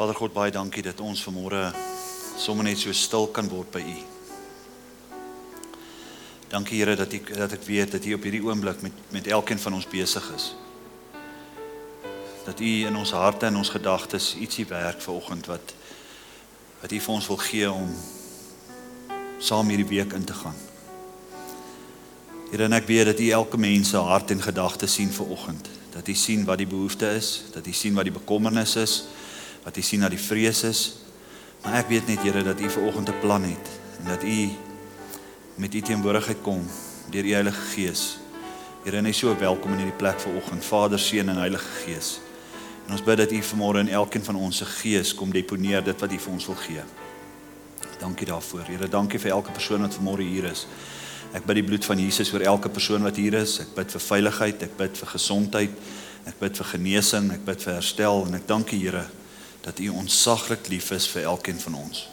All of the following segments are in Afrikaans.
Vader God, baie dankie dat ons vanmôre sommer net so stil kan word by U. Dankie Here dat ek dat ek weet dat U op hierdie oomblik met met elkeen van ons besig is. Dat U in ons harte en ons gedagtes ietsie werk vanoggend wat wat U vir ons wil gee om saam hierdie week in te gaan. Here en ek bid dat U elke mens se hart en gedagtes sien vanoggend. Dat U sien wat die behoefte is, dat U sien wat die bekommernis is, wat U sien dat die vrees is. Maar ek weet net Here dat U vanoggend 'n plan het en dat U met U teenwoordigheid kom deur die Heilige Gees. Here, en hy so welkom in hierdie plek vanoggend, Vader, Seun en Heilige Gees. En ons bid dat U vanmôre in elkeen van ons se gees kom deponeer dit wat U vir ons wil gee. Dankie daarvoor. Here, dankie vir elke persoon wat vanmôre hier is. Ek bid die bloed van Jesus oor elke persoon wat hier is. Ek bid vir veiligheid, ek bid vir gesondheid, ek bid vir genesing, ek bid vir herstel en ek dank U Here dat U onsaglik lief is vir elkeen van ons.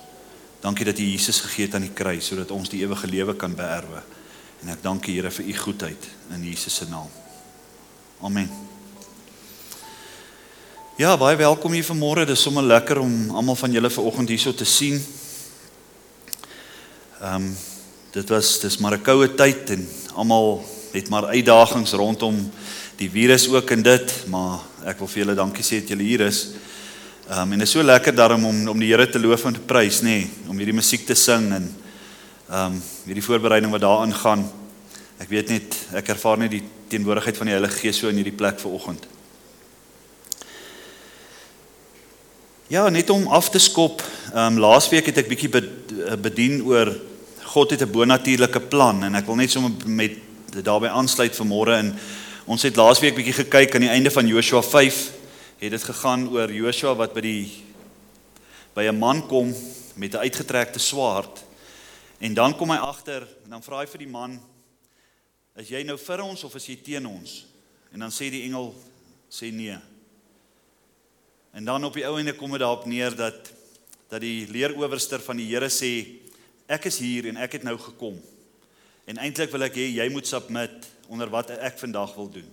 Dankie dat U Jesus gegee het aan die kruis sodat ons die ewige lewe kan beerwe. En ek dank U Here vir U goedheid in Jesus se naam. Amen. Ja, baie welkom hier vanmôre. Dit is sommer lekker om almal van julle vanoggend hierso te sien. Ehm um, dit was dis maar 'n koue tyd en almal het maar uitdagings rondom die virus ook en dit, maar ek wil vir julle dankie sê dat julle hier is. Um, en dit is so lekker daarom om om die Here te loof en te prys, nê, nee, om hierdie musiek te sing en ehm um, hierdie voorbereiding wat daarin gaan. Ek weet net ek ervaar net die teenwoordigheid van die Heilige Gees so in hierdie plek vanoggend. Ja, net om af te skop. Ehm um, laasweek het ek bietjie bedien oor God het 'n bonatuurlike plan en ek wil net sommer met daarbey aansluit vanmôre en ons het laasweek bietjie gekyk aan die einde van Joshua 5 het dit gegaan oor Joshua wat by die by 'n man kom met 'n uitgetrekte swaard en dan kom hy agter en dan vra hy vir die man is jy nou vir ons of is jy teen ons en dan sê die engel sê nee en dan op die ou ende kom dit daarop neer dat dat die leeroowerster van die Here sê ek is hier en ek het nou gekom. En eintlik wil ek hê jy moet submit onder wat ek vandag wil doen.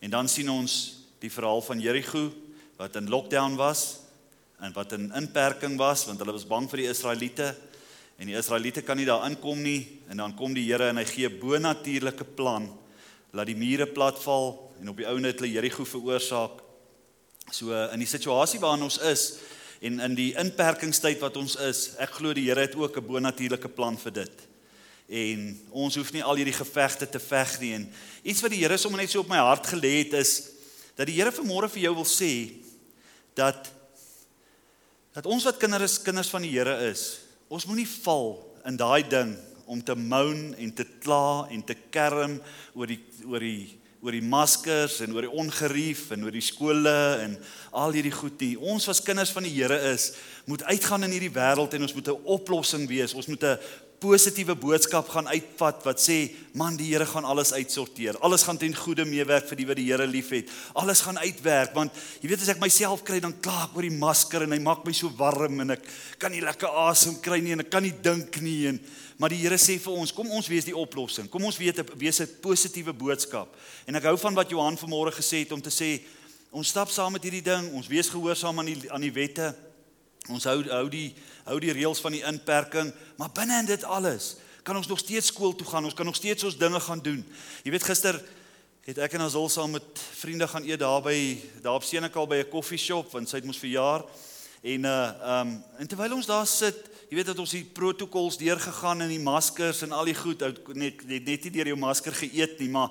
En dan sien ons die verhaal van Jerigo wat in lockdown was en wat in inperking was want hulle was bang vir die Israeliete en die Israeliete kan nie daar inkom nie en dan kom die Here en hy gee bo-natuurlike plan laat die mure platval en op die ou net hulle Jerigo veroorsaak. So in die situasie waarin ons is, en in die inperkingstyd wat ons is, ek glo die Here het ook 'n bonatuurlike plan vir dit. En ons hoef nie al hierdie gevegte te veg nie en iets wat die Here sommer net so op my hart gelê het is dat die Here vanmôre vir jou wil sê dat dat ons wat kinders kinders van die Here is, ons moenie val in daai ding om te moan en te kla en te kerm oor die oor die oor die maskers en oor die ongerief en oor die skole en al hierdie goed nie. Ons as kinders van die Here is, moet uitgaan in hierdie wêreld en ons moet 'n oplossing wees. Ons moet 'n positiewe boodskap gaan uitvat wat sê, man, die Here gaan alles uitsorteer. Alles gaan ten goeie meewerk vir die wat die Here liefhet. Alles gaan uitwerk want jy weet as ek myself kry dan kla ek oor die masker en hy maak my so warm en ek kan nie lekker asem kry nie en ek kan nie dink nie en Maar die Here sê vir ons, kom ons wees die oplossing. Kom ons weet wees 'n positiewe boodskap. En ek hou van wat Johan vanmôre gesê het om te sê ons stap saam met hierdie ding, ons wees gehoorsaam aan die aan die wette. Ons hou hou die hou die reëls van die inperking, maar binne in dit alles kan ons nog steeds skool toe gaan. Ons kan nog steeds ons dinge gaan doen. Jy weet gister het ek en Azul saam met vriende gaan eet daar by daar op Senekal by 'n koffieshop want sy het mos verjaar. En uh um, en terwyl ons daar sit Jy weet dat ons die protokols deurgegaan en die maskers en al die goed net net net nie deur jou masker geëet nie, maar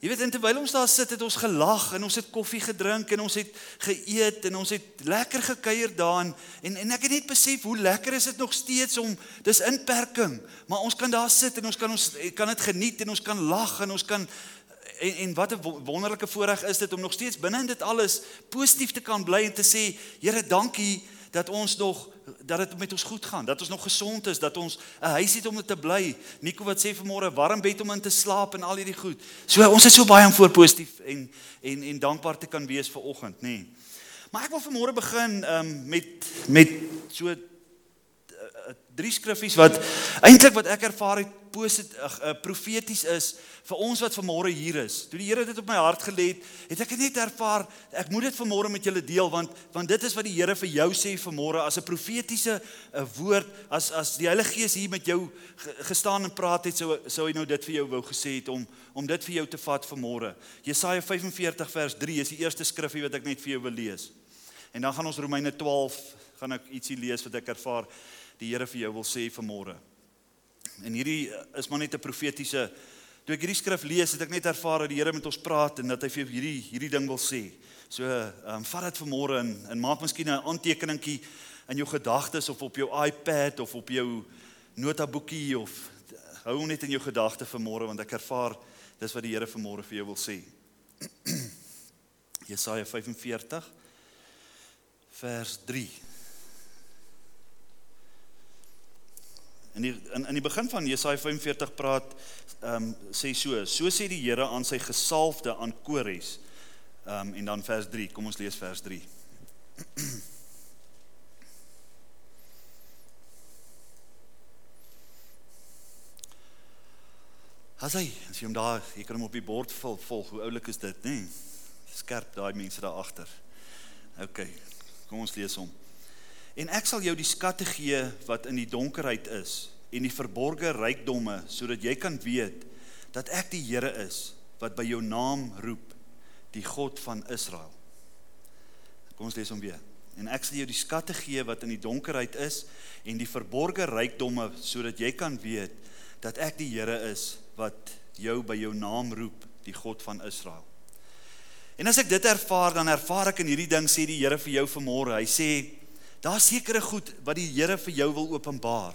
jy weet terwyl ons daar sit het ons gelag en ons het koffie gedrink en ons het geëet en ons het lekker gekuier daar en en ek het net besef hoe lekker is dit nog steeds om dis inperking, maar ons kan daar sit en ons kan ons kan dit geniet en ons kan lag en ons kan en en wat 'n wonderlike voorreg is dit om nog steeds binne in dit alles positief te kan bly en te sê Here dankie dat ons nog dat dit met ons goed gaan, dat ons nog gesond is, dat ons 'n huis het om te bly. Nico wat sê vanmôre warm bed om in te slaap en al hierdie goed. So ons is so baie om voor positief en en en dankbaar te kan wees vir oggend, nê. Nee. Maar ek wil vanmôre begin um, met met so 'n drie skriffies wat eintlik wat ek ervaar het positief uh, profeties is vir ons wat vanmôre hier is. Toe die Here dit op my hart gelê het, het ek net ervaar ek moet dit vanmôre met julle deel want want dit is wat die Here vir jou sê vanmôre as 'n profetiese uh, woord as as die Heilige Gees hier met jou gestaan en praat het sou sou hy nou dit vir jou wou gesê het om om dit vir jou te vat vanmôre. Jesaja 45 vers 3 is die eerste skriffie wat ek net vir jou wil lees. En dan gaan ons Romeine 12 gaan ek ietsie lees wat ek ervaar die Here vir jou wil sê vanmôre. En hierdie is maar net 'n profetiese toe ek hierdie skrif lees, het ek net ervaar dat die Here met ons praat en dat hy vir hierdie hierdie ding wil sê. So, ehm um, vat dit vanmôre en en maak miskien 'n aantekeningkie in jou gedagtes of op jou iPad of op jou notaboekie of hou hom net in jou gedagte vanmôre want ek ervaar dis wat die Here vanmôre vir jou wil sê. Jesaja 45 vers 3 In die in in die begin van Jesaja 45 praat ehm um, sê so, so sê die Here aan sy gesalfde aan Kores. Ehm um, en dan vers 3. Kom ons lees vers 3. Hasai, as jy hom daar, jy kan hom op die bord vol, volg. Hoe oulik is dit, nê? Nee? Skerp daai mense daar agter. OK. Kom ons lees hom. En ek sal jou die skatte gee wat in die donkerheid is en die verborgde rykdomme sodat jy kan weet dat ek die Here is wat by jou naam roep, die God van Israel. Kom ons lees hom weer. En ek sal jou die skatte gee wat in die donkerheid is en die verborgde rykdomme sodat jy kan weet dat ek die Here is wat jou by jou naam roep, die God van Israel. En as ek dit ervaar, dan ervaar ek in hierdie ding sê die Here vir jou vanmôre. Hy sê Daar's sekere goed wat die Here vir jou wil openbaar.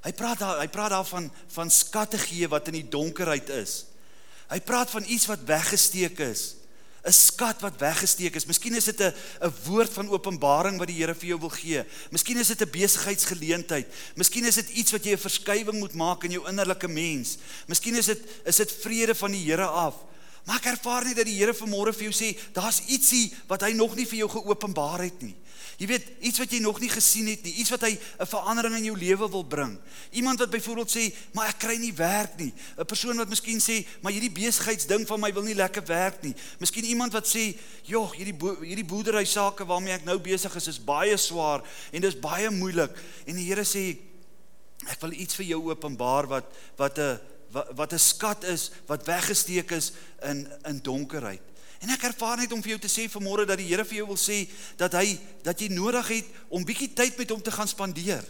Hy praat daar hy praat daarvan van skatte gee wat in die donkerheid is. Hy praat van iets wat weggesteek is. 'n Skat wat weggesteek is. Miskien is dit 'n 'n woord van openbaring wat die Here vir jou wil gee. Miskien is dit 'n besigheidsgeleentheid. Miskien is dit iets wat jy 'n verskywing moet maak in jou innerlike mens. Miskien is dit is dit vrede van die Here af. Maar ek ervaar net dat die Here vanmôre vir jou sê, daar's ietsie wat hy nog nie vir jou geopenbaar het nie. Jy weet, iets wat jy nog nie gesien het nie, iets wat hy 'n verandering in jou lewe wil bring. Iemand wat byvoorbeeld sê, "Maar ek kry nie werk nie." 'n Persoon wat miskien sê, "Maar hierdie besigheidsding van my wil nie lekker werk nie." Miskien iemand wat sê, "Jogg, hierdie bo hierdie boerdery sake waarmee ek nou besig is, is baie swaar en dis baie moeilik." En die Here sê, "Ek wil iets vir jou openbaar wat wat 'n wat 'n skat is wat weggesteek is in in donkerheid." En ek ervaar net om vir jou te sê vanmôre dat die Here vir jou wil sê dat hy dat jy nodig het om bietjie tyd met hom te gaan spandeer.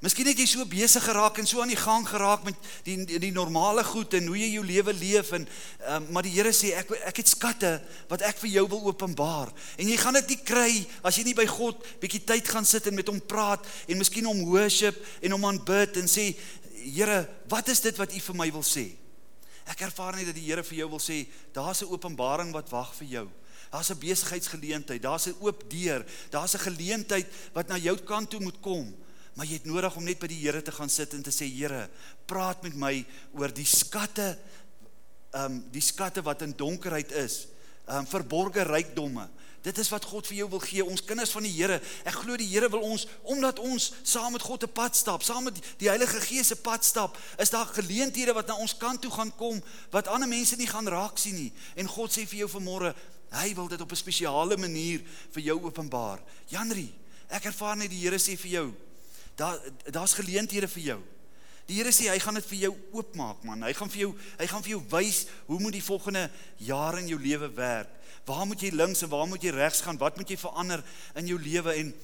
Miskien het jy so besig geraak en so aan die gang geraak met die die, die normale goed en hoe jy jou lewe leef en um, maar die Here sê ek ek het skatte wat ek vir jou wil openbaar. En jy gaan dit nie kry as jy nie by God bietjie tyd gaan sit en met hom praat en miskien hom worship en hom aanbid en sê Here, wat is dit wat U vir my wil sê? Ek ervaar net dat die Here vir jou wil sê, daar's 'n openbaring wat wag vir jou. Daar's 'n besigheidsgeleentheid, daar's 'n oop deur, daar's 'n geleentheid wat na jou kant toe moet kom. Maar jy het nodig om net by die Here te gaan sit en te sê, Here, praat met my oor die skatte, ehm um, die skatte wat in donkerheid is, ehm um, verborgde rykdomme. Dit is wat God vir jou wil gee, ons kinders van die Here. Ek glo die Here wil ons omdat ons saam met God 'n pad stap, saam met die Heilige Gees se pad stap, is daar geleenthede wat na ons kant toe gaan kom wat ander mense nie gaan raak sien nie. En God sê vir jou vanmôre, hy wil dit op 'n spesiale manier vir jou openbaar. Janri, ek ervaar net die Here sê vir jou, daar daar's geleenthede vir jou. Die Here sê hy gaan dit vir jou oopmaak man. Hy gaan vir jou hy gaan vir jou wys hoe moet die volgende jare in jou lewe werk. Waar moet jy links en waar moet jy regs gaan? Wat moet jy verander in jou lewe en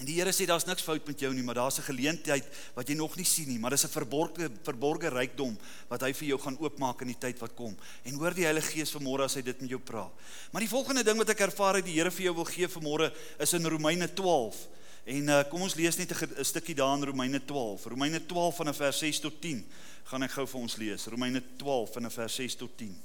en die Here sê daar's niks fout met jou nie, maar daar's 'n geleentheid wat jy nog nie sien nie, maar dis 'n verborgde verborgde rykdom wat hy vir jou gaan oopmaak in die tyd wat kom. En hoor die Heilige Gees vanmôre as hy dit met jou praat. Maar die volgende ding wat ek ervaar het die Here vir jou wil gee vanmôre is in Romeine 12. En uh, kom ons lees net 'n stukkie daar in Romeine 12. Romeine 12 van vers 6 tot 10. Gaan ek gou vir ons lees. Romeine 12 van vers 6 tot 10.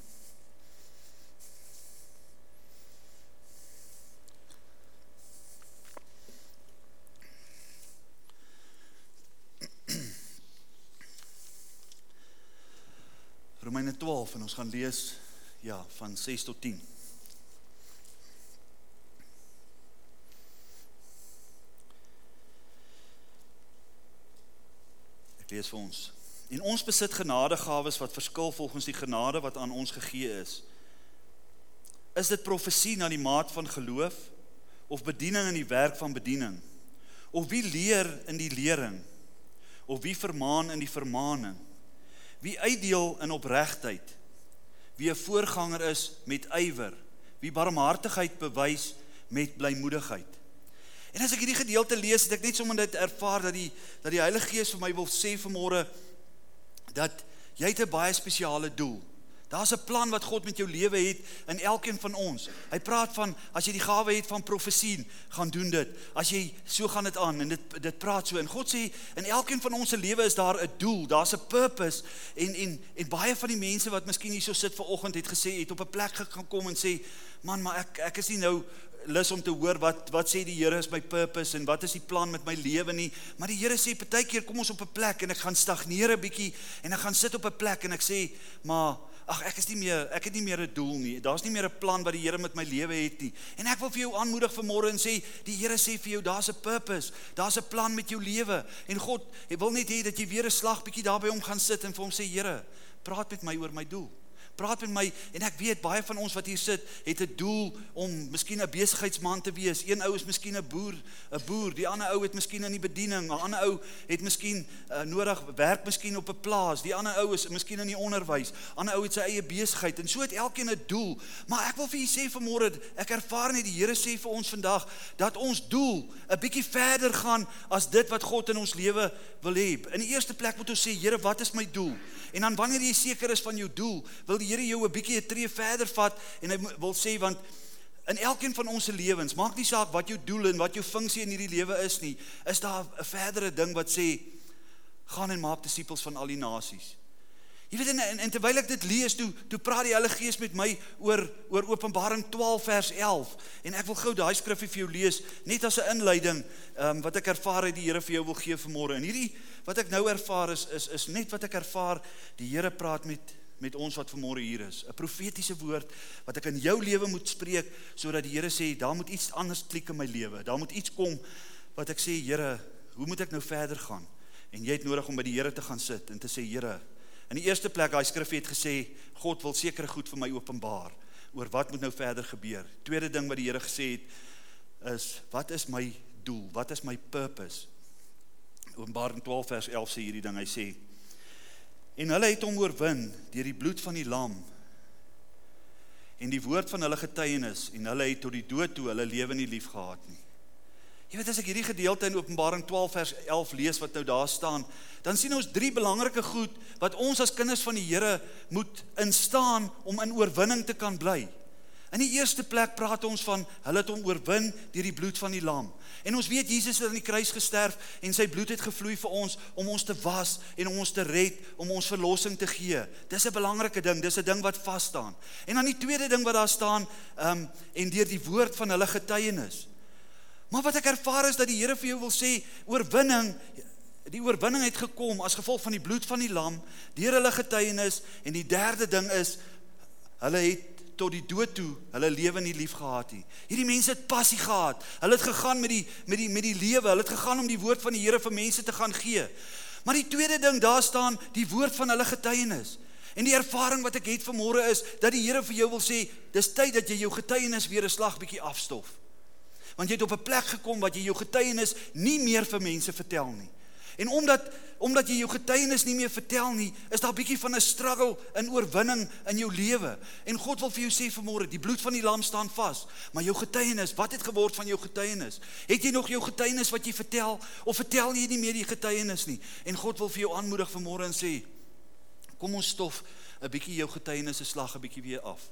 Romeine 12 en ons gaan lees ja van 6 tot 10. Ek lees vir ons. En ons besit genadegawes wat verskil volgens die genade wat aan ons gegee is. Is dit profesie na die maat van geloof of bediening in die werk van bediening? Of wie leer in die lering? Of wie vermaan in die vermaaning? Wie uitdeel in opregtheid? Wie 'n voorganger is met ywer? Wie barmhartigheid bewys met blymoedigheid? En as ek hierdie gedeelte lees, het ek net sommer dit ervaar dat die dat die Heilige Gees vir my wil sê vanmôre dat jy het 'n baie spesiale doel. Daar's 'n plan wat God met jou lewe het in elkeen van ons. Hy praat van as jy die gawe het van profesie, gaan doen dit. As jy so gaan dit aan en dit dit praat so en God sê in elkeen van ons se lewe is daar 'n doel, daar's 'n purpose en en en baie van die mense wat miskien hier so sit vanoggend het gesê het op 'n plek gaan kom en sê, "Man, maar ek ek is nie nou lus om te hoor wat wat sê die Here is my purpose en wat is die plan met my lewe nie. Maar die Here sê partykeer kom ons op 'n plek en ek gaan stagneer 'n bietjie en ek gaan sit op 'n plek en ek sê, "Maar ag ek is nie meer ek het nie meer 'n doel nie. Daar's nie meer 'n plan wat die Here met my lewe het nie." En ek wil vir jou aanmoedig vanmôre en sê, die Here sê vir jou, daar's 'n purpose. Daar's 'n plan met jou lewe. En God, wil net hê dat jy weer 'n slag bietjie daarby om gaan sit en vir hom sê, "Here, praat met my oor my doel." Praat met my en ek weet baie van ons wat hier sit het 'n doel om miskien 'n besigheidsman te wees. Een ou is miskien 'n boer, 'n boer. Die ander ou het miskien in die bediening, 'n ander ou het miskien uh, nodig werk miskien op 'n plaas. Die ander ou is miskien in die onderwys. Ander ou het sy eie besigheid en so het elkeen 'n doel. Maar ek wil vir julle sê vanmôre, ek ervaar net die Here sê vir ons vandag dat ons doel 'n bietjie verder gaan as dit wat God in ons lewe wil hê. In die eerste plek moet ons sê, Here, wat is my doel? En dan wanneer jy seker is van jou doel, wil die Here jou 'n bietjie 'n tree verder vat en hy wil sê want in elkeen van ons se lewens, maak nie saak wat jou doel en wat jou funksie in hierdie lewe is nie, is daar 'n verdere ding wat sê gaan en maak disippels van al die nasies. Jy weet en, en, en terwyl ek dit lees, toe toe praat die Heilige Gees met my oor oor Openbaring 12 vers 11 en ek wil gou daai skrifgie vir jou lees net as 'n inleiding um, wat ek ervaar het die Here vir jou wil gee vanmôre. En hierdie wat ek nou ervaar is is is net wat ek ervaar die Here praat met met ons wat vanmôre hier is. 'n Profetiese woord wat ek in jou lewe moet spreek sodat die Here sê daar moet iets anders klik in my lewe. Daar moet iets kom wat ek sê Here, hoe moet ek nou verder gaan? En jy het nodig om by die Here te gaan sit en te sê Here, In die eerste plek, daai skrif het gesê God wil sekere goed vir my openbaar oor wat moet nou verder gebeur. Tweede ding wat die Here gesê het is wat is my doel? Wat is my purpose? Openbaring 12 vers 11 sê hierdie ding. Hy sê en hulle het hom oorwin deur die bloed van die lam en die woord van hulle getuienis en hulle het tot die dood toe hulle lewe nie lief gehad nie. Jy weet as ek hierdie gedeelte in Openbaring 12 vers 11 lees wat nou daar staan, dan sien ons drie belangrike goed wat ons as kinders van die Here moet instaan om in oorwinning te kan bly. In die eerste plek praat ons van hulle het hom oorwin deur die bloed van die lam. En ons weet Jesus het aan die kruis gesterf en sy bloed het gevloei vir ons om ons te was en om ons te red, om ons verlossing te gee. Dis 'n belangrike ding, dis 'n ding wat vas staan. En dan die tweede ding wat daar staan, ehm um, en deur die woord van hulle getuienis. Maar wat ek ervaar is dat die Here vir jou wil sê oorwinning die oorwinning het gekom as gevolg van die bloed van die lam, deur hulle getuienis en die derde ding is hulle het tot die dood toe hulle lewe nie lief gehad nie. Hierdie mense het passie gehad. Hulle het gegaan met die met die met die lewe. Hulle het gegaan om die woord van die Here vir mense te gaan gee. Maar die tweede ding, daar staan die woord van hulle getuienis. En die ervaring wat ek het vanmôre is dat die Here vir jou wil sê, dis tyd dat jy jou getuienis weer 'n slag bietjie afstof want jy het op 'n plek gekom wat jy jou getuienis nie meer vir mense vertel nie. En omdat omdat jy jou getuienis nie meer vertel nie, is daar 'n bietjie van 'n struggle in oorwinning in jou lewe. En God wil vir jou sê vanmôre, die bloed van die lam staan vas, maar jou getuienis, wat het geword van jou getuienis? Het jy nog jou getuienis wat jy vertel of vertel jy nie meer die getuienis nie? En God wil vir jou aanmoedig vanmôre en sê, kom ons stof 'n bietjie jou getuienis se slag 'n bietjie weer af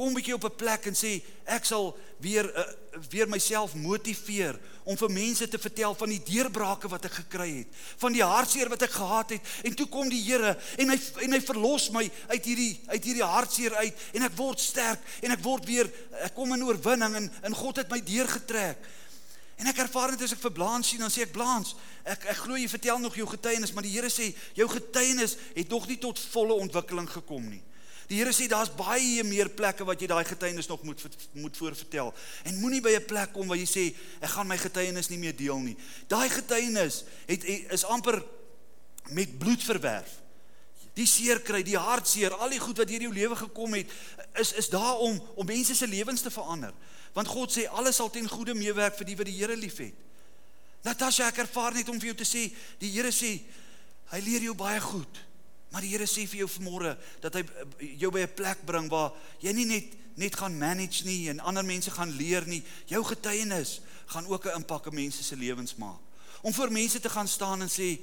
kom 'n bietjie op 'n plek en sê ek sal weer uh, weer myself motiveer om vir mense te vertel van die deurbrake wat ek gekry het, van die hartseer wat ek gehad het en toe kom die Here en hy en hy verlos my uit hierdie uit hierdie hartseer uit en ek word sterk en ek word weer ek kom in oorwinning en en God het my deurgetrek. En ek ervaar dit as ek vir Blaans sien dan sê ek Blaans, ek ek glo jy vertel nog jou getuienis, maar die Here sê jou getuienis het nog nie tot volle ontwikkeling gekom nie. Die Here sê daar's baie meer plekke wat jy daai getuienis nog moet moet voorvertel. En moenie by 'n plek kom waar jy sê ek gaan my getuienis nie meer deel nie. Daai getuienis het is amper met bloed verwerf. Die seer kry, die hartseer, al die goed wat deur jou lewe gekom het, is is daar om om mense se lewens te verander. Want God sê alles sal ten goeie meewerk vir die wat die Here liefhet. Natasha, ek ervaar net om vir jou te sê, die Here sê hy leer jou baie goed. Maar die Here sê vir jou vanmôre dat hy eh, jou by 'n plek bring waar jy nie net net gaan manage nie en ander mense gaan leer nie. Jou getuienis gaan ook 'n impak op mense se lewens maak. Om voor mense te gaan staan en sê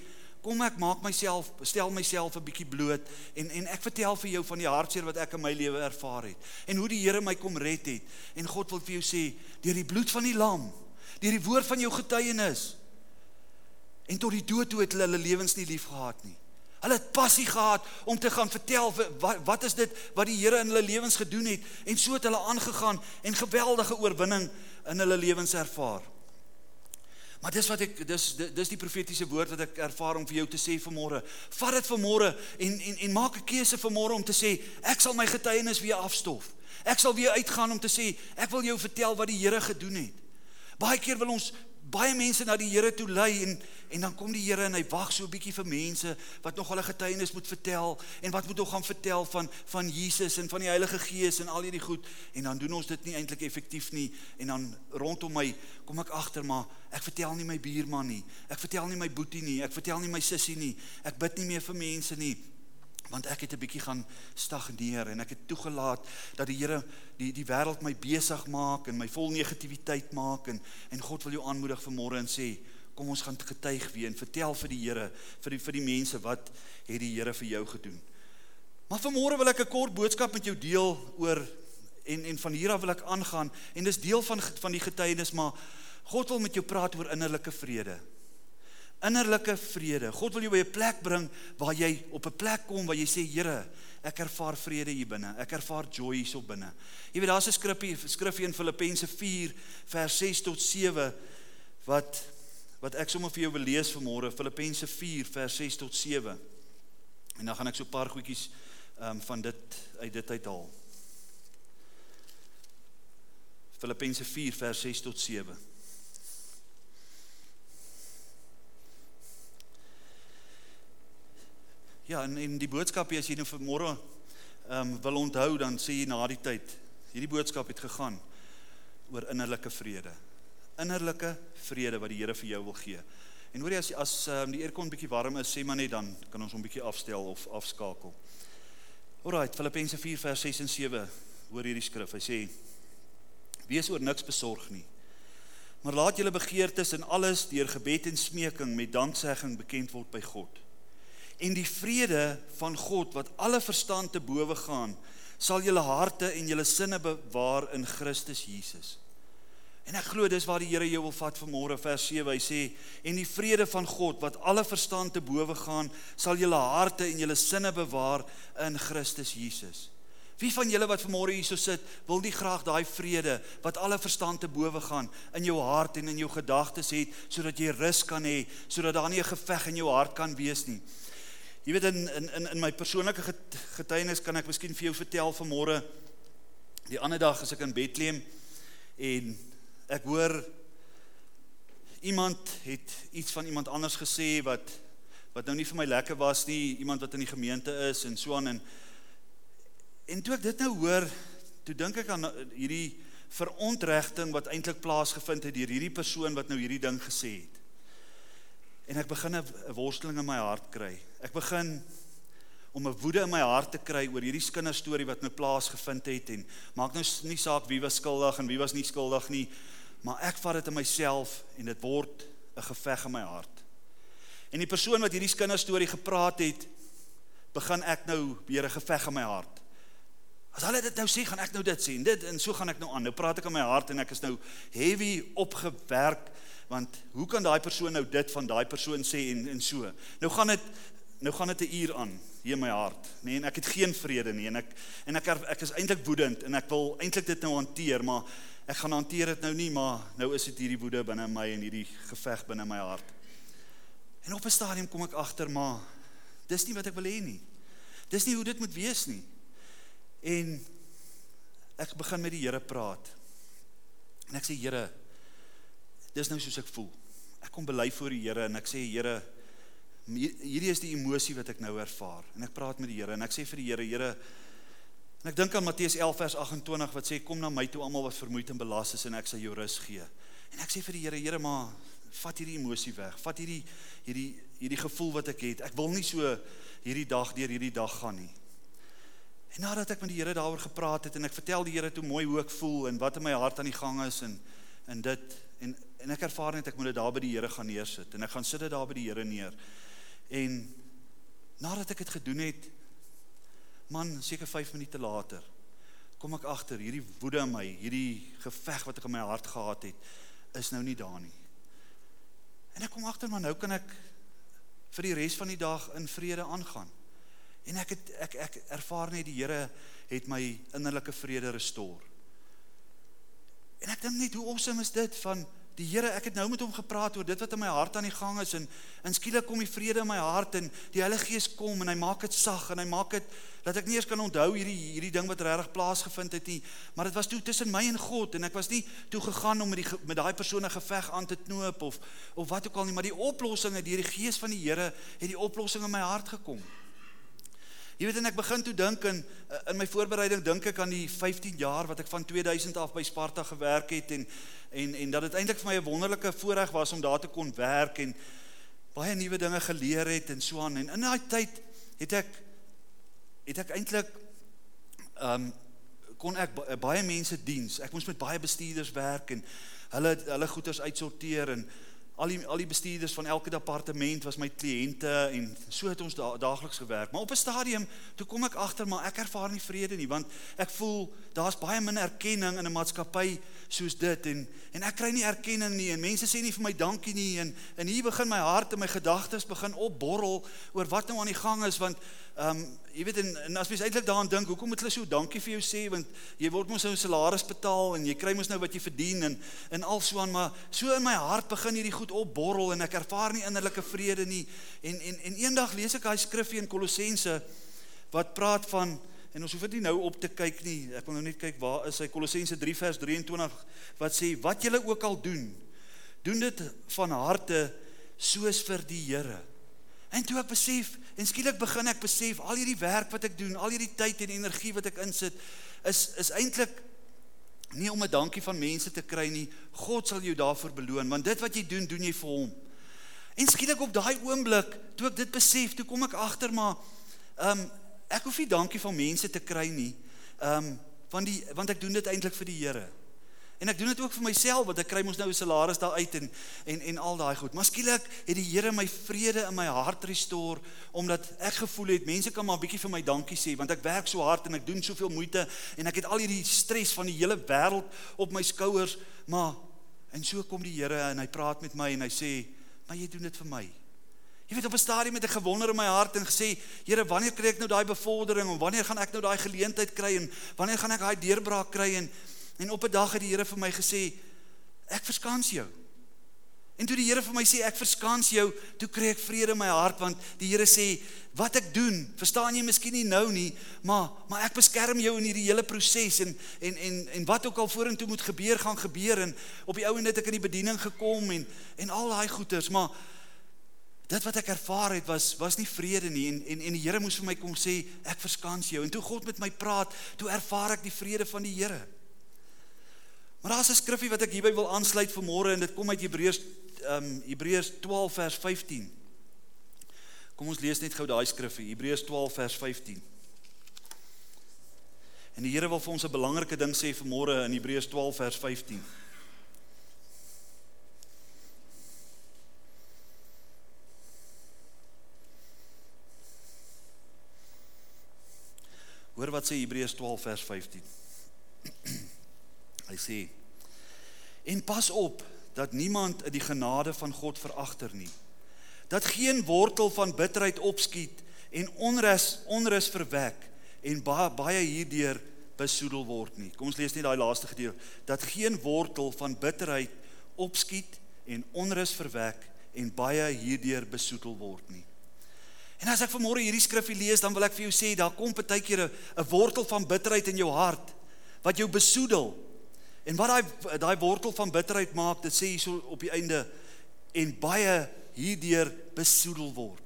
kom ek maak myself stel myself 'n bietjie bloot en en ek vertel vir jou van die hartseer wat ek in my lewe ervaar het en hoe die Here my kom red het en God wil vir jou sê deur die bloed van die lam deur die woord van jou getuienis en tot die dood toe het hulle hulle lewens nie lief gehad nie Hulle het passie gehad om te gaan vertel wat wat is dit wat die Here in hulle lewens gedoen het en so het hulle aangegaan en geweldige oorwinning in hulle lewens ervaar. Maar dis wat ek dis dis die profetiese woord wat ek ervaar om vir jou te sê vanmôre. Vat dit vanmôre en en en maak 'n keuse vanmôre om te sê ek sal my getuienis weer afstof. Ek sal weer uitgaan om te sê ek wil jou vertel wat die Here gedoen het. Baie keer wil ons baie mense na die Here toe lei en en dan kom die Here en hy wag so 'n bietjie vir mense wat nog hulle getuienis moet vertel en wat moet hulle gaan vertel van van Jesus en van die Heilige Gees en al hierdie goed. En dan doen ons dit nie eintlik effektief nie en dan rondom my kom ek agter maar ek vertel nie my buurman nie. Ek vertel nie my boetie nie. Ek vertel nie my sussie nie. Ek bid nie meer vir mense nie want ek het 'n bietjie gaan stagneer en ek het toegelaat dat die Here die die wêreld my besig maak en my vol negativiteit maak en en God wil jou aanmoedig vanmôre en sê kom ons gaan getuig weer en vertel vir die Here vir die vir die mense wat het die Here vir jou gedoen. Maar vanmôre wil ek 'n kort boodskap met jou deel oor en en van hier af wil ek aangaan en dis deel van van die getuienis maar God wil met jou praat oor innerlike vrede innerlike vrede. God wil jou by 'n plek bring waar jy op 'n plek kom waar jy sê Here, ek ervaar vrede hier binne. Ek ervaar joy hierso binne. Jy weet daar's 'n skrifgie, skrifgie in Filippense 4 vers 6 tot 7 wat wat ek sommer vir jou wil lees vanmôre. Filippense 4 vers 6 tot 7. En dan gaan ek so 'n paar goedjies ehm um, van dit uit dit uithaal. Filippense 4 vers 6 tot 7. Ja, en en die boodskap as jy nou vanmôre ehm um, wil onthou dan sê jy na die tyd hierdie boodskap het gegaan oor innerlike vrede. Innerlike vrede wat die Here vir jou wil gee. En hoor jy as as um, die aircon bietjie warm is, sê maar net dan kan ons hom bietjie afstel of afskakel. Alraait, Filippense 4 vers 6 en 7 hoor hierdie skrif. Hy sê: Wees oor niks besorg nie. Maar laat julle begeertes in alles deur gebed en smeking met danksegging bekend word by God en die vrede van God wat alle verstand te bowe gaan sal julle harte en julle sinne bewaar in Christus Jesus. En ek glo dis waar die Here jou wil vat vanmôre vers 7 hy sê en die vrede van God wat alle verstand te bowe gaan sal julle harte en julle sinne bewaar in Christus Jesus. Wie van julle wat vanmôre hierso sit, wil nie graag daai vrede wat alle verstand te bowe gaan in jou hart en in jou gedagtes hê sodat jy rus kan hê, sodat daar nie 'n geveg in jou hart kan wees nie. Jy weet in in in in my persoonlike getuienis kan ek miskien vir jou vertel vanmôre die ander dag as ek in Bethlehem en ek hoor iemand het iets van iemand anders gesê wat wat nou nie vir my lekker was nie, iemand wat in die gemeente is en so aan en en toe ek dit nou hoor, toe dink ek aan hierdie verontregting wat eintlik plaasgevind het deur hierdie persoon wat nou hierdie ding gesê het. En ek begin 'n worsteling in my hart kry. Ek begin om 'n woede in my hart te kry oor hierdie kinderstorie wat nou plaasgevind het en maak nou nie saak wie was skuldig en wie was nie skuldig nie, maar ek vat dit in myself en dit word 'n geveg in my hart. En die persoon wat hierdie kinderstorie gepraat het, begin ek nou weer 'n geveg in my hart. As hulle dit nou sê, gaan ek nou dit sê en dit en so gaan ek nou aan. Nou praat ek in my hart en ek is nou heavy opgewerk want hoe kan daai persoon nou dit van daai persoon sê en en so. Nou gaan dit nou gaan dit 'n uur aan hier in my hart, nê, nee, en ek het geen vrede nie en ek en ek ek is eintlik woedend en ek wil eintlik dit nou hanteer, maar ek gaan hanteer dit nou nie, maar nou is dit hierdie woede binne my en hierdie geveg binne my hart. En op 'n stadium kom ek agter maar dis nie wat ek wil hê nie. Dis nie hoe dit moet wees nie. En ek begin met die Here praat. En ek sê Here, dis nou soos ek voel. Ek kom bely voor die Here en ek sê Here, hierdie is die emosie wat ek nou ervaar. En ek praat met die Here en ek sê vir die Here Here en ek dink aan Matteus 11 vers 28 wat sê kom na my toe almal wat vermoeid en belas is en ek sal jou rus gee. En ek sê vir die Here Here maar vat hierdie emosie weg. Vat hierdie hierdie hierdie gevoel wat ek het. Ek wil nie so hierdie dag deur hierdie dag gaan nie. En nadat ek met die Here daaroor gepraat het en ek vertel die Here toe mooi hoe ek voel en wat in my hart aan die gang is en en dit en en ek ervaar net ek moet dit daar by die Here gaan neersit en ek gaan sit dit daar by die Here neer En nadat ek dit gedoen het, man, seker 5 minute later, kom ek agter hierdie woede in my, hierdie geveg wat ek in my hart gehad het, is nou nie daar nie. En ek kom agter maar nou kan ek vir die res van die dag in vrede aangaan. En ek het ek ek ervaar net die Here het my innerlike vrede restoreer. En ek dink net hoe awesome is dit van Die Here, ek het nou met hom gepraat oor dit wat in my hart aan die gang is en en skielik kom die vrede in my hart en die Heilige Gees kom en hy maak dit sag en hy maak dit dat ek nie eens kan onthou hierdie hierdie ding wat regtig plaasgevind het nie, maar dit was toe tussen my en God en ek was nie toe gegaan om met die met daai persone geveg aan te knoop of of wat ook al nie, maar die oplossing het deur die Gees van die Here het die oplossing in my hart gekom. Jy weet en ek begin toe dink in in my voorbereiding dink ek aan die 15 jaar wat ek van 2000 af by Sparta gewerk het en en en dat dit eintlik vir my 'n wonderlike voorreg was om daar te kon werk en baie nuwe dinge geleer het en so aan en in daai tyd het ek het ek eintlik ehm um, kon ek baie mense diens. Ek moes met baie bestuurders werk en hulle hulle goederes uitsorteer en al die al die bestuurders van elke departement was my kliënte en so het ons da, daagliks gewerk. Maar op 'n stadium toe kom ek agter maar ek ervaar nie vrede nie want ek voel daar's baie min erkenning in 'n maatskappy soos dit en en ek kry nie erkenning nie en mense sê nie vir my dankie nie en en hier begin my hart en my gedagtes begin opborrel oor wat nou aan die gang is want ehm um, jy weet en, en as mens eintlik daaraan dink, hoekom moet hulle so dankie vir jou sê? Want jy word mos nou 'n salaris betaal en jy kry mos nou wat jy verdien en en alsoan maar so in my hart begin hierdie goed opborrel en ek ervaar nie innerlike vrede nie. En en en eendag lees ek daai skrifgie in Kolossense wat praat van en ons hoef dit nie nou op te kyk nie ek wil nou net kyk waar is hy Kolossense 3 vers 23 wat sê wat julle ook al doen doen dit van harte soos vir die Here En toe ek besef en skielik begin ek besef al hierdie werk wat ek doen, al hierdie tyd en energie wat ek insit is is eintlik nie om 'n dankie van mense te kry nie. God sal jou daarvoor beloon want dit wat jy doen, doen jy vir hom. En skielik op daai oomblik, toe ek dit besef, toe kom ek agter maar ehm um, ek hoef nie dankie van mense te kry nie. Ehm um, want die want ek doen dit eintlik vir die Here. En ek doen dit ook vir myself want ek kry mos nou 'n salaris daar uit en en en al daai goed. Maar skielik het die Here my vrede in my hart restore omdat ek gevoel het mense kan maar 'n bietjie vir my dankie sê want ek werk so hard en ek doen soveel moeite en ek het al hierdie stres van die hele wêreld op my skouers, maar en so kom die Here en hy praat met my en hy sê, "Maar jy doen dit vir my." Jy weet op 'n stadium het ek gewonder in my hart en gesê, Here, wanneer kry ek nou daai bevordering en wanneer gaan ek nou daai geleentheid kry en wanneer gaan ek daai deurbraak kry en En op 'n dag het die Here vir my gesê, ek verskans jou. En toe die Here vir my sê ek verskans jou, toe kry ek vrede in my hart want die Here sê wat ek doen, verstaan jy miskien nie nou nie, maar maar ek beskerm jou in hierdie hele proses en en en en wat ook al vorentoe moet gebeur, gaan gebeur en op die ou en dit ek in die bediening gekom en en al daai goeters, maar dit wat ek ervaar het was was nie vrede nie en en en die Here moes vir my kom sê ek verskans jou en toe God met my praat, toe ervaar ek die vrede van die Here. Maar daar's 'n skriffie wat ek hierby wil aansluit vir môre en dit kom uit Hebreërs ehm um, Hebreërs 12 vers 15. Kom ons lees net gou daai skriffie, Hebreërs 12 vers 15. En die Here wil vir ons 'n belangrike ding sê vir môre in Hebreërs 12 vers 15. Hoor wat sê Hebreërs 12 vers 15. Hy sê: En pas op dat niemand die genade van God veragter nie. Dat geen wortel van bitterheid opskiet en onrus onrus verwek en baie baie hierdeur besoedel word nie. Kom ons lees net daai laaste gedeelte. Dat geen wortel van bitterheid opskiet en onrus verwek en baie hierdeur besoedel word nie. En as ek vanmôre hierdie skrifgie lees, dan wil ek vir jou sê daar kom baie keer 'n wortel van bitterheid in jou hart wat jou besoedel En wat daai daai wortel van bitterheid maak, dit sê hierso op die einde en baie hierdeur besoedel word.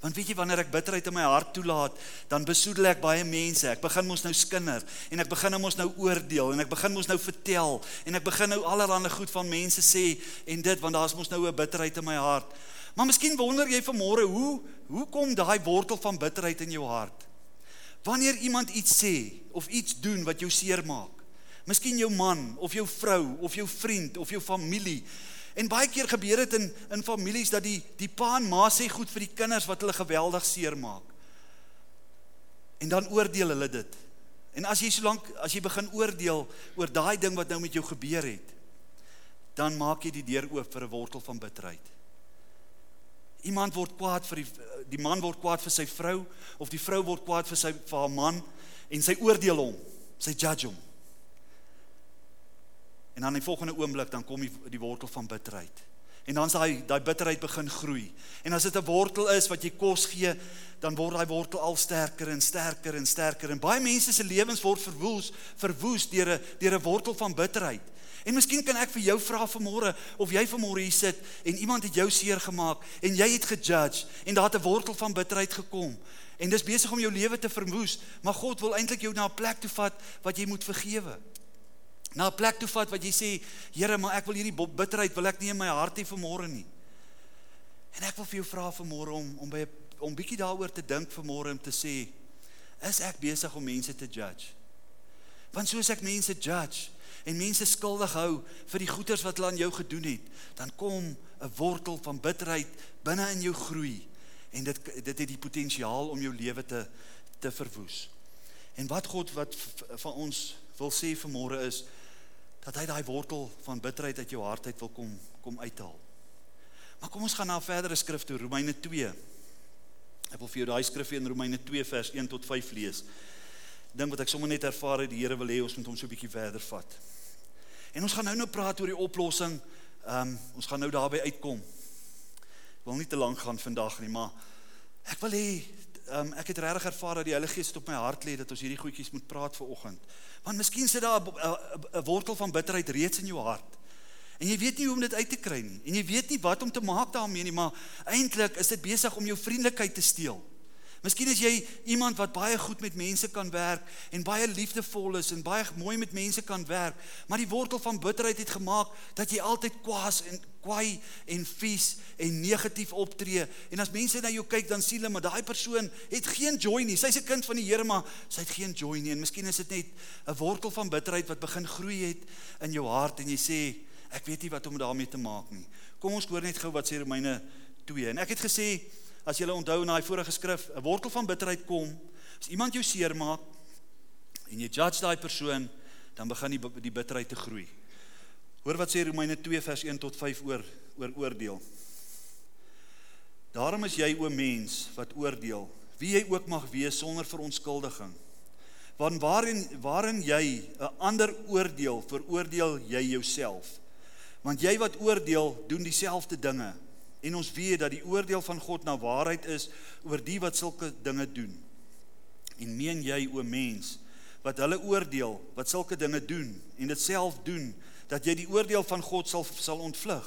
Want weet jy wanneer ek bitterheid in my hart toelaat, dan besoedel ek baie mense. Ek begin mos nou skinder en ek begin mos nou oordeel en ek begin mos nou vertel en ek begin nou allerlei goed van mense sê en dit want daar's mos nou 'n bitterheid in my hart. Maar miskien wonder jy vanmôre hoe hoe kom daai wortel van bitterheid in jou hart? Wanneer iemand iets sê of iets doen wat jou seermaak. Miskien jou man of jou vrou of jou vriend of jou familie En baie keer gebeur dit in in families dat die die pa en ma sê goed vir die kinders wat hulle geweldig seermaak. En dan oordeel hulle dit. En as jy so lank as jy begin oordeel oor daai ding wat nou met jou gebeur het, dan maak jy die deur oop vir 'n wortel van bitterheid. Iemand word kwaad vir die die man word kwaad vir sy vrou of die vrou word kwaad vir sy vir haar man en sy oordeel hom, sy judge hom. En dan in die volgende oomblik dan kom die die wortel van bitterheid. En dan s'daai daai bitterheid begin groei. En as dit 'n wortel is wat jy kos gee, dan word daai wortel al sterker en sterker en sterker. En baie mense se lewens word verwoes, verwoes deur 'n deur 'n wortel van bitterheid. En miskien kan ek vir jou vra vanmôre of jy vanmôre hier sit en iemand het jou seer gemaak en jy het gejudge en daar het 'n wortel van bitterheid gekom. En dis besig om jou lewe te verwoes, maar God wil eintlik jou na 'n plek toe vat wat jy moet vergewe na 'n plek toe vat wat jy sê, Here, maar ek wil hierdie bitterheid wil ek nie in my hart hê vanmôre nie. En ek wil vir jou vra vanmôre om om by om bietjie daaroor te dink vanmôre om te sê, is ek besig om mense te judge? Want soos ek mense judge en mense skuldig hou vir die goeders wat hulle aan jou gedoen het, dan kom 'n wortel van bitterheid binne in jou groei en dit dit het die potensiaal om jou lewe te te verwoes. En wat God wat van ons wil sê vanmôre is dat hy daai wortel van bitterheid uit jou hart uit wil kom kom uithaal. Maar kom ons gaan na 'n verdere skrif toe, Romeine 2. Ek wil vir jou daai skrif in Romeine 2 vers 1 tot 5 lees. Dink wat ek sommer net ervaar het, die Here wil hê ons moet hom so 'n bietjie verder vat. En ons gaan nou nou praat oor die oplossing. Ehm um, ons gaan nou daarby uitkom. Ek wil nie te lank gaan vandag nie, maar ek wil hê um, ek het regtig ervaar dat die Heilige Gees op my hart lê dat ons hierdie goedjies moet praat vir oggend. Want miskien sit daar 'n wortel van bitterheid reeds in jou hart. En jy weet nie hoe om dit uit te kry nie. En jy weet nie wat om te maak daarmee nie, maar eintlik is dit besig om jou vriendelikheid te steel. Miskien is jy iemand wat baie goed met mense kan werk en baie liefdevol is en baie mooi met mense kan werk, maar die wortel van bitterheid het gemaak dat jy altyd kwaas en kwaai en vies en negatief optree. En as mense na jou kyk, dan sien hulle maar daai persoon het geen joy nie. Sy's 'n kind van die Here, maar sy het geen joy nie. En miskien is dit net 'n wortel van bitterheid wat begin groei het in jou hart en jy sê, ek weet nie wat om daarmee te maak nie. Kom ons hoor net gou wat sê Romeine 2. En ek het gesê as jy onthou na die vorige skrif, 'n wortel van bitterheid kom, as iemand jou seermaak en jy judge daai persoon, dan begin die die bitterheid te groei. Hoor wat sê Romeine 2 vers 1 tot 5 oor oor oordeel. Daarom is jy o mens wat oordeel, wie jy ook mag wees sonder verontskuldiging. Want waarin waarin jy 'n ander oordeel, veroordeel jy jouself. Want jy wat oordeel, doen dieselfde dinge. En ons weet dat die oordeel van God na waarheid is oor die wat sulke dinge doen. En meen jy o mens wat hulle oordeel wat sulke dinge doen en dit self doen dat jy die oordeel van God sal sal ontvlug?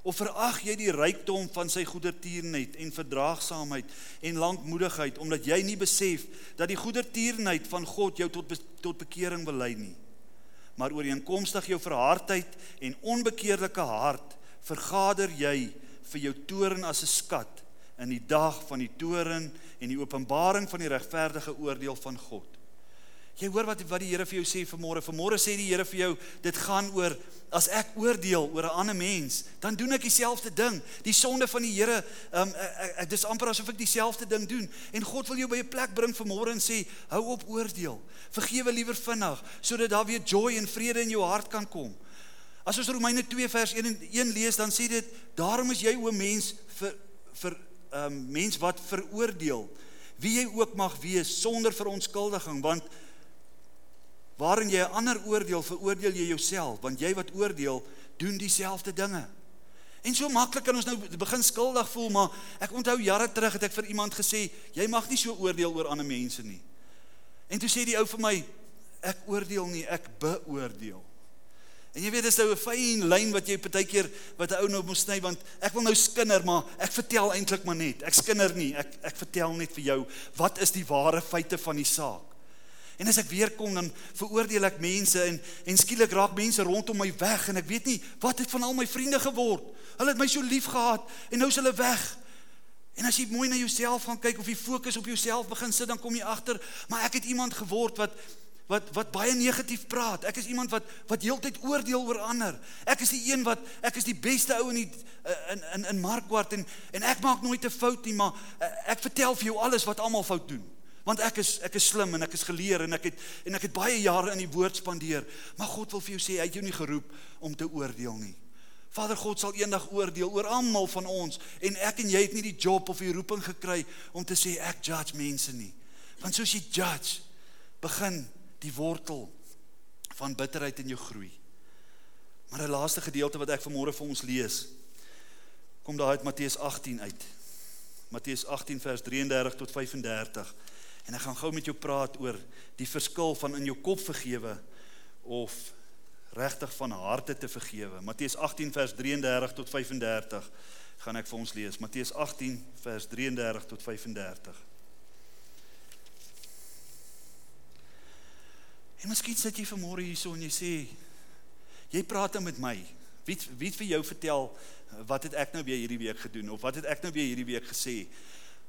Of verag jy die rykdom van sy goedertierenheid en verdraagsaamheid en lankmoedigheid omdat jy nie besef dat die goedertierenheid van God jou tot tot bekering wil lei nie? Maar ooreenkomstig jou verhardheid en onbekeerlike hart vergader jy vir jou toren as 'n skat in die dag van die toren en die openbaring van die regverdige oordeel van God. Jy hoor wat wat die Here vir jou sê vanmôre. Vanmôre sê die Here vir jou, dit gaan oor as ek oordeel oor 'n ander mens, dan doen ek dieselfde ding. Die sonde van die Here, um, ek, ek dis amper asof ek dieselfde ding doen. En God wil jou by 'n plek bring vanmôre en sê, hou op oordeel. Vergewe liewer vinnig sodat daar weer joy en vrede in jou hart kan kom. As ons Romeine 2 vers 1 en 1 lees, dan sê dit: "Daarom is jy o mens vir vir 'n um, mens wat veroordeel, wie jy ook mag wees sonder verontskuldiging, want waarin jy 'n ander oordeel, veroordeel jy jouself, want jy wat oordeel, doen dieselfde dinge." En so maklik kan ons nou begin skuldig voel, maar ek onthou jare terug het ek vir iemand gesê, "Jy mag nie so oordeel oor ander mense nie." En toe sê die ou vir my, "Ek oordeel nie, ek beoordeel." En jy weet dis nou 'n fyn lyn wat jy partykeer wat 'n ou nou moet sny want ek wil nou skinder maar ek vertel eintlik maar net. Ek skinder nie. Ek ek vertel net vir jou wat is die ware feite van die saak. En as ek weer kom dan veroordeel ek mense en en skielik raak mense rondom my weg en ek weet nie wat het van al my vriende geword. Hulle het my so lief gehad en nou is hulle weg. En as jy mooi na jouself gaan kyk of jy fokus op jouself begin sit dan kom jy agter maar ek het iemand geword wat wat wat baie negatief praat. Ek is iemand wat wat heeltyd oordeel oor ander. Ek is die een wat ek is die beste ou in die in in in Markwart en en ek maak nooit 'n fout nie, maar eh, ek vertel vir jou alles wat almal fout doen. Want ek is ek is slim en ek is geleer en ek het en ek het baie jare in die woord spandeer. Maar God wil vir jou sê hy het jou nie geroep om te oordeel nie. Vader God sal eendag oordeel oor almal van ons en ek en jy het nie die job of die roeping gekry om te sê ek judge mense nie. Want soos jy judge begin die wortel van bitterheid in jou groei. Maar 'n laaste gedeelte wat ek vanmôre vir ons lees, kom daar uit Matteus 18 uit. Matteus 18 vers 33 tot 35. En ek gaan gou met jou praat oor die verskil van in jou kop vergewe of regtig van harte te vergewe. Matteus 18 vers 33 tot 35 gaan ek vir ons lees. Matteus 18 vers 33 tot 35. En miskien sit jy vanmôre hierso en jy sê jy praat nou met my. Wie wie vir jou vertel wat het ek nou weer hierdie week gedoen of wat het ek nou weer hierdie week gesê?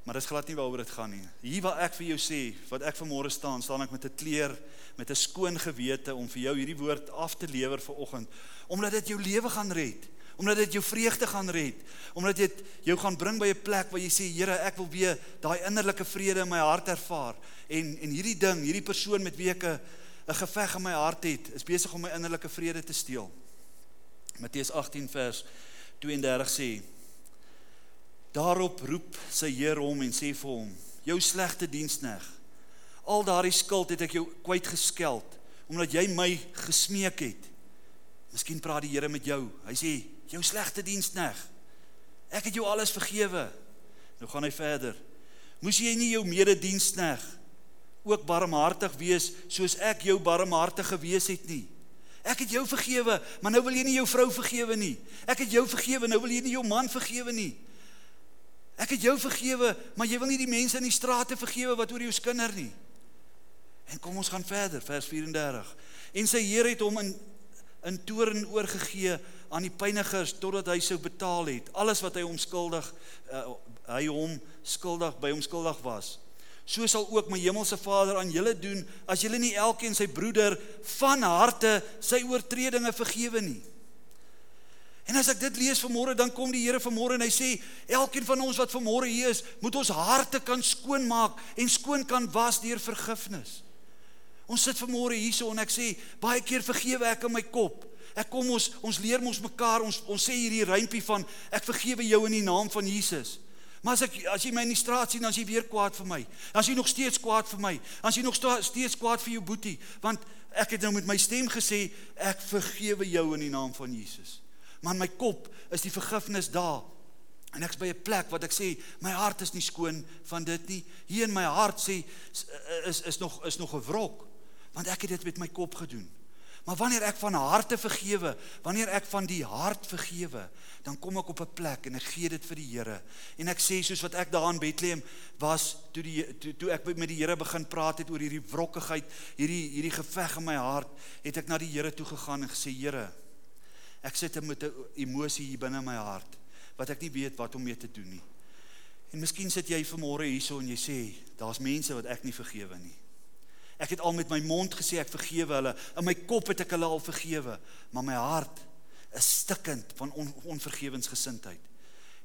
Maar dis glad nie waaroor dit gaan nie. Hier waar ek vir jou sê wat ek vanmôre staan, staan ek met 'n kleer met 'n skoon gewete om vir jou hierdie woord af te lewer vir oggend omdat dit jou lewe gaan red omdat dit jou vreugde gaan red, omdat dit jou gaan bring by 'n plek waar jy sê Here, ek wil weer daai innerlike vrede in my hart ervaar en en hierdie ding, hierdie persoon met wie ek 'n 'n geveg in my hart het, is besig om my innerlike vrede te steel. Matteus 18 vers 32 sê: Daarop roep sy Heer hom en sê vir hom: Jou slegte dienskneg. Al daardie skuld het ek jou kwyt geskeld omdat jy my gesmeek het. Miskien praat die Here met jou. Hy sê: Jou slegte dienskneg. Ek het jou alles vergewe. Nou gaan hy verder. Moes jy nie jou mededienskneg ook barmhartig wees soos ek jou barmhartig gewees het nie. Ek het jou vergewe, maar nou wil jy nie jou vrou vergewe nie. Ek het jou vergewe, nou wil jy nie jou man vergewe nie. Ek het jou vergewe, maar jy wil nie die mense in die strate vergewe wat oor jou skinder nie. En kom ons gaan verder, vers 34. En sy Here het hom in in toorn oorgegee aan die pynigers totdat hy sou betaal het alles wat hy hom skuldig uh, hy hom skuldig by hom skuldig was. So sal ook my hemelse Vader aan julle doen as julle nie elkeen sy broeder van harte sy oortredinge vergewe nie. En as ek dit lees vanmôre dan kom die Here vanmôre en hy sê elkeen van ons wat vanmôre hier is, moet ons harte kan skoon maak en skoon kan was deur vergifnis. Ons sit vanmôre hierso en ek sê baie keer vergewe ek in my kop. Ek kom ons ons leer mos mekaar ons ons sê hierdie rympie van ek vergewe jou in die naam van Jesus. Maar as ek as jy my in die straat sien, dan is jy weer kwaad vir my. Dan is jy nog steeds kwaad vir my. Dan is jy nog steeds kwaad vir jou boetie, want ek het nou met my stem gesê ek vergewe jou in die naam van Jesus. Maar in my kop is die vergifnis daar. En ek's by 'n plek wat ek sê my hart is nie skoon van dit nie. Hier in my hart sê is is nog is nog 'n wrok want ek het dit met my kop gedoen. Maar wanneer ek van harte vergewe, wanneer ek van die hart vergewe, dan kom ek op 'n plek en ek gee dit vir die Here. En ek sê soos wat ek daar in Bethlehem was toe die toe, toe ek met die Here begin praat het oor hierdie wrokkigheid, hierdie hierdie geveg in my hart, het ek na die Here toe gegaan en gesê Here, ek sit met 'n emosie hier binne my hart wat ek nie weet wat om mee te doen nie. En miskien sit jy vanmôre hierso en jy sê daar's mense wat ek nie vergewe nie. Ek het al met my mond gesê ek vergewe hulle. In my kop het ek hulle al vergewe, maar my hart is stikkend van on, onvergewensgesindheid.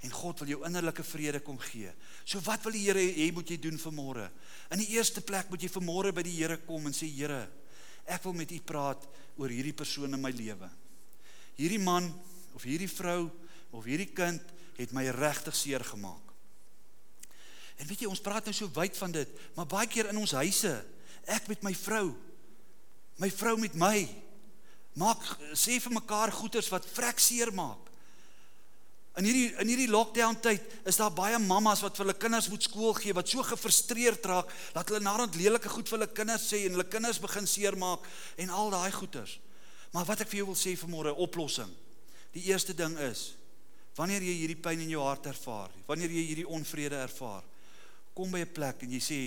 En God wil jou innerlike vrede kom gee. So wat wil die Here hê moet jy doen vanmôre? In die eerste plek moet jy vanmôre by die Here kom en sê Here, ek wil met U praat oor hierdie persoon in my lewe. Hierdie man of hierdie vrou of hierdie kind het my regtig seer gemaak. En weet jy, ons praat nou so wyd van dit, maar baie keer in ons huise ek met my vrou my vrou met my maak sê vir mekaar goeters wat vrek seer maak in hierdie in hierdie lockdown tyd is daar baie mammas wat vir hulle kinders moet skool gee wat so gefrustreerd raak dat hulle naderhand lelike goed vir hulle kinders sê en hulle kinders begin seer maak en al daai goeters Maar wat ek vir jou wil sê vanmôre, oplossing. Die eerste ding is wanneer jy hierdie pyn in jou hart ervaar, wanneer jy hierdie onvrede ervaar, kom by 'n plek en jy sê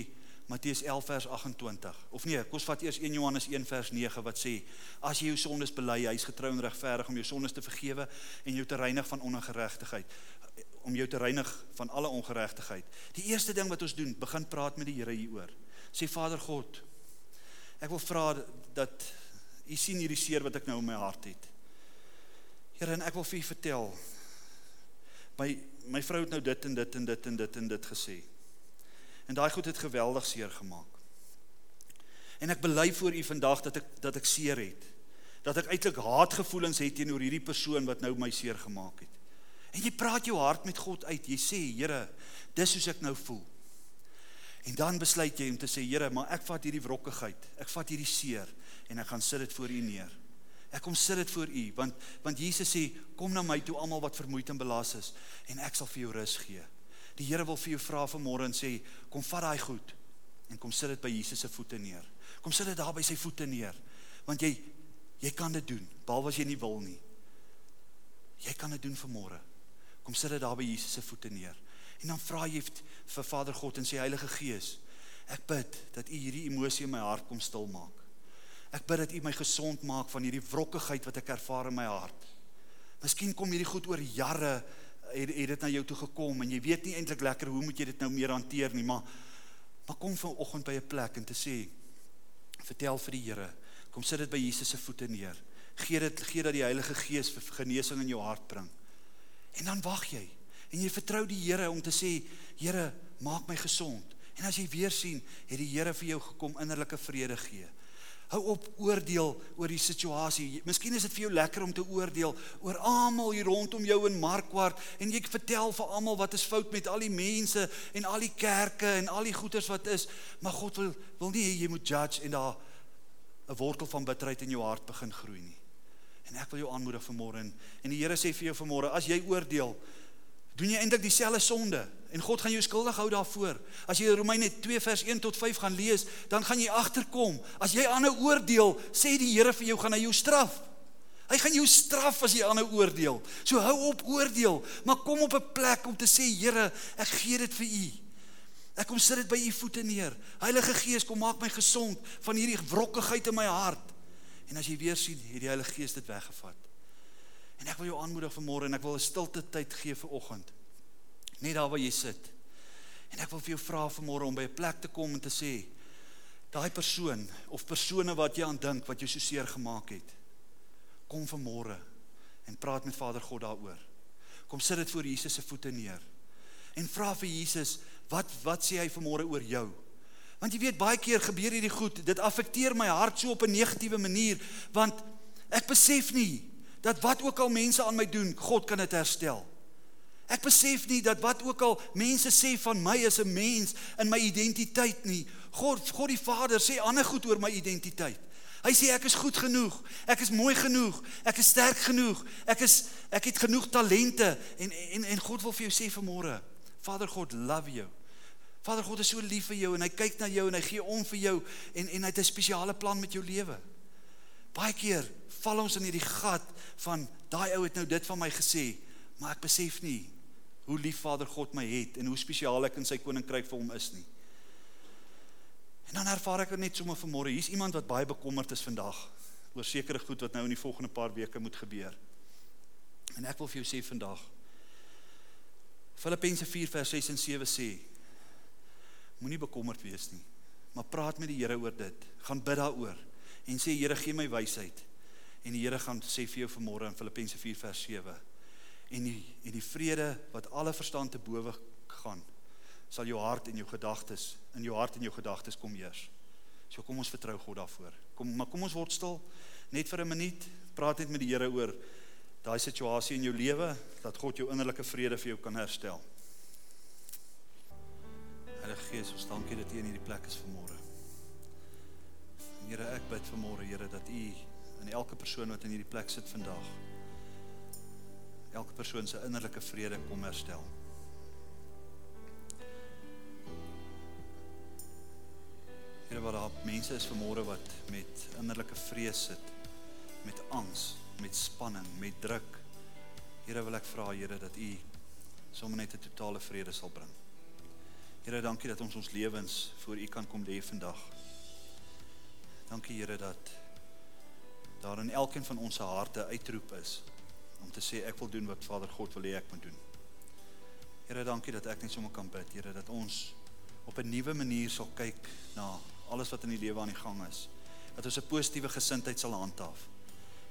Matteus 11 vers 28. Of nee, kom ons vat eers 1 Johannes 1 vers 9 wat sê as jy jou sondes bely, hy's getrou en regverdig om jou sondes te vergewe en jou te reinig van ongeregtigheid om jou te reinig van alle ongeregtigheid. Die eerste ding wat ons doen, begin praat met die Here hieroor. Sê Vader God, ek wil vra dat U sien hierdie seer wat ek nou in my hart het. Here, en ek wil vir U vertel. My my vrou het nou dit en dit en dit en dit en dit gesê. En daai goed het geweldig seer gemaak. En ek bely voor U vandag dat ek dat ek seer het. Dat ek eintlik haatgevoelens het teenoor hierdie persoon wat nou my seer gemaak het. En jy praat jou hart met God uit. Jy sê, Here, dis hoe ek nou voel. En dan besluit jy om te sê, Here, maar ek vat hierdie wrokkigheid. Ek vat hierdie seer en ek gaan sit dit voor U neer. Ek kom sit dit voor U want want Jesus sê, kom na my toe almal wat vermoeid en belas is en ek sal vir jou rus gee. Die Here wil vir jou vra vanmôre en sê, kom vat daai goed en kom sit dit by Jesus se voete neer. Kom sit dit daar by sy voete neer. Want jy jy kan dit doen, behalwe as jy nie wil nie. Jy kan dit doen vanmôre. Kom sit dit daar by Jesus se voete neer. En dan vra jy vir Vader God en sê Heilige Gees, ek bid dat U hierdie emosie in my hart kom stil maak. Ek bid dat U my gesond maak van hierdie wrokkigheid wat ek ervaar in my hart. Miskien kom hierdie goed oor jare het, het dit na jou toe gekom en jy weet nie eintlik lekker hoe moet jy dit nou meer hanteer nie, maar maar kom vanoggend by 'n plek en te sê vertel vir die Here, kom sit dit by Jesus se voete neer. Gee dit gee dat die Heilige Gees genesing in jou hart bring. En dan wag jy en jy vertrou die Here om te sê, Here, maak my gesond. En as jy weer sien, het die Here vir jou gekom innerlike vrede gee. Hou op oordeel oor die situasie. Miskien is dit vir jou lekker om te oordeel oor almal hier rondom jou in Markwart en jy vertel vir almal wat is fout met al die mense en al die kerke en al die goeders wat is, maar God wil wil nie hê jy moet judge en daar 'n wortel van bitterheid in jou hart begin groei nie. En ek wil jou aanmoedig vanmôre en die Here sê vir jou vanmôre as jy oordeel, doen jy eintlik dieselfde sonde en God gaan jou skuldig hou daarvoor. As jy Romeine 2 vers 1 tot 5 gaan lees, dan gaan jy agterkom. As jy ander oordeel, sê die Here vir jou gaan hy jou straf. Hy gaan jou straf as jy ander oordeel. So hou op oordeel, maar kom op 'n plek om te sê Here, ek gee dit vir U. Ek kom sit dit by U voete neer. Heilige Gees, kom maak my gesond van hierdie wrokkigheid in my hart. En as jy weer sien, het die Heilige Gees dit weggevat. En ek wil jou aanmoedig vanmôre en ek wil 'n stilte tyd gee vir oggend. Net daar waar jy sit. En ek wil vir jou vra vanmôre om by 'n plek te kom en te sê daai persoon of persone wat jy aan dink wat jou so seer gemaak het. Kom vanmôre en praat met Vader God daaroor. Kom sit dit voor Jesus se voete neer. En vra vir Jesus, wat wat sê hy vanmôre oor jou? Want jy weet baie keer gebeur hierdie goed, dit affekteer my hart so op 'n negatiewe manier want ek besef nie dat wat ook al mense aan my doen, God kan dit herstel. Ek besef nie dat wat ook al mense sê van my as 'n mens in my identiteit nie. God God die Vader sê ander goed oor my identiteit. Hy sê ek is goed genoeg. Ek is mooi genoeg. Ek is sterk genoeg. Ek is ek het genoeg talente en en en God wil vir jou sê vanmôre, Vader God love you. Vader God is so lief vir jou en hy kyk na jou en hy gee om vir jou en en hy het 'n spesiale plan met jou lewe. Baie keer val ons in hierdie gat van daai ou het nou dit van my gesê, maar ek besef nie hoe lief Vader God my het en hoe spesiaal ek in sy koninkryk vir hom is nie. En dan ervaar ek net sommer vanmôre, hier's iemand wat baie bekommerd is vandag oor sekere goed wat nou in die volgende paar weke moet gebeur. En ek wil vir jou sê vandag Filippense 4 vers 6 en 7 sê Moenie bekommerd wees nie. Maar praat met die Here oor dit. Gaan bid daaroor en sê Here gee my wysheid. En die Here gaan sê vir jou vanmôre in Filippense 4 vers 7. En die en die vrede wat alle verstand te bowe gaan sal jou hart en jou gedagtes in jou hart en jou gedagtes kom heers. So kom ons vertrou God daarvoor. Kom maar kom ons word stil net vir 'n minuut. Praat net met die Here oor daai situasie in jou lewe dat God jou innerlike vrede vir jou kan herstel. Heilige Gees, ons dankie dat U in hierdie plek is vanmôre. Here, ek bid vanmôre, Here, dat U in elke persoon wat in hierdie plek sit vandag elke persoon se innerlike vrede kom herstel. Here, waar daar mense is vanmôre wat met innerlike vrees sit met angs, met spanning, met druk. Here wil ek vra Here dat U sommer net 'n totale vrede sal bring. Here, dankie dat ons ons lewens voor U kan kom lê vandag. Dankie Here dat daar in elkeen van ons se harte uitroep is om te sê ek wil doen wat Vader God wil hê ek moet doen. Here, dankie dat ek net sommer kan bid, Here, dat ons op 'n nuwe manier sal kyk na alles wat in die lewe aan die gang is. Dat ons 'n positiewe gesindheid sal handhaaf.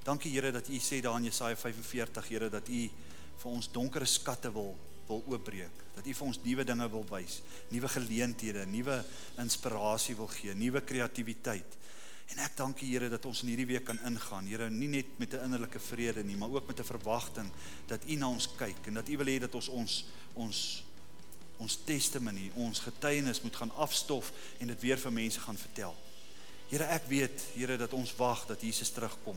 Dankie Here dat U sê daar in Jesaja 45, Here, dat U vir ons donkere skatte wil wil oopbreek. Dat U vir ons nuwe dinge wil wys, nuwe geleenthede, nuwe inspirasie wil gee, nuwe kreatiwiteit. En ek dank U Here dat ons in hierdie week kan ingaan. Here, nie net met 'n innerlike vrede nie, maar ook met 'n verwagting dat U na ons kyk en dat U wil hê dat ons ons ons ons testimony, ons getuienis moet gaan afstof en dit weer vir mense gaan vertel. Here, ek weet, Here, dat ons wag dat Jesus terugkom.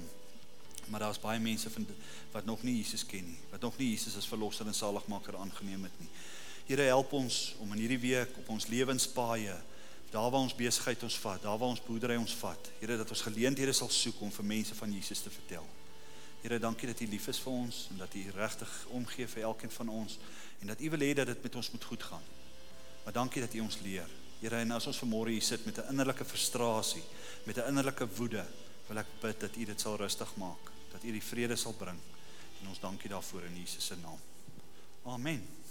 Maar daar's baie mense van wat nog nie Jesus ken nie, wat nog nie Jesus as verlosser en saligmaker aangeneem het nie. Here, help ons om in hierdie week op ons lewenspaaie daar waar ons besigheid ons vat, daar waar ons boerdery ons vat. Here dat ons geleenthede sal soek om vir mense van Jesus te vertel. Here, dankie dat U lief is vir ons en dat U regtig omgee vir elkeen van ons en dat U wil hê dat dit met ons moet goed gaan. Maar dankie dat U ons leer. Here, en as ons vanmôre hier sit met 'n innerlike frustrasie, met 'n innerlike woede, wil ek bid dat U dit sal rustig maak, dat U die vrede sal bring. En ons dankie daarvoor in Jesus se naam. Amen.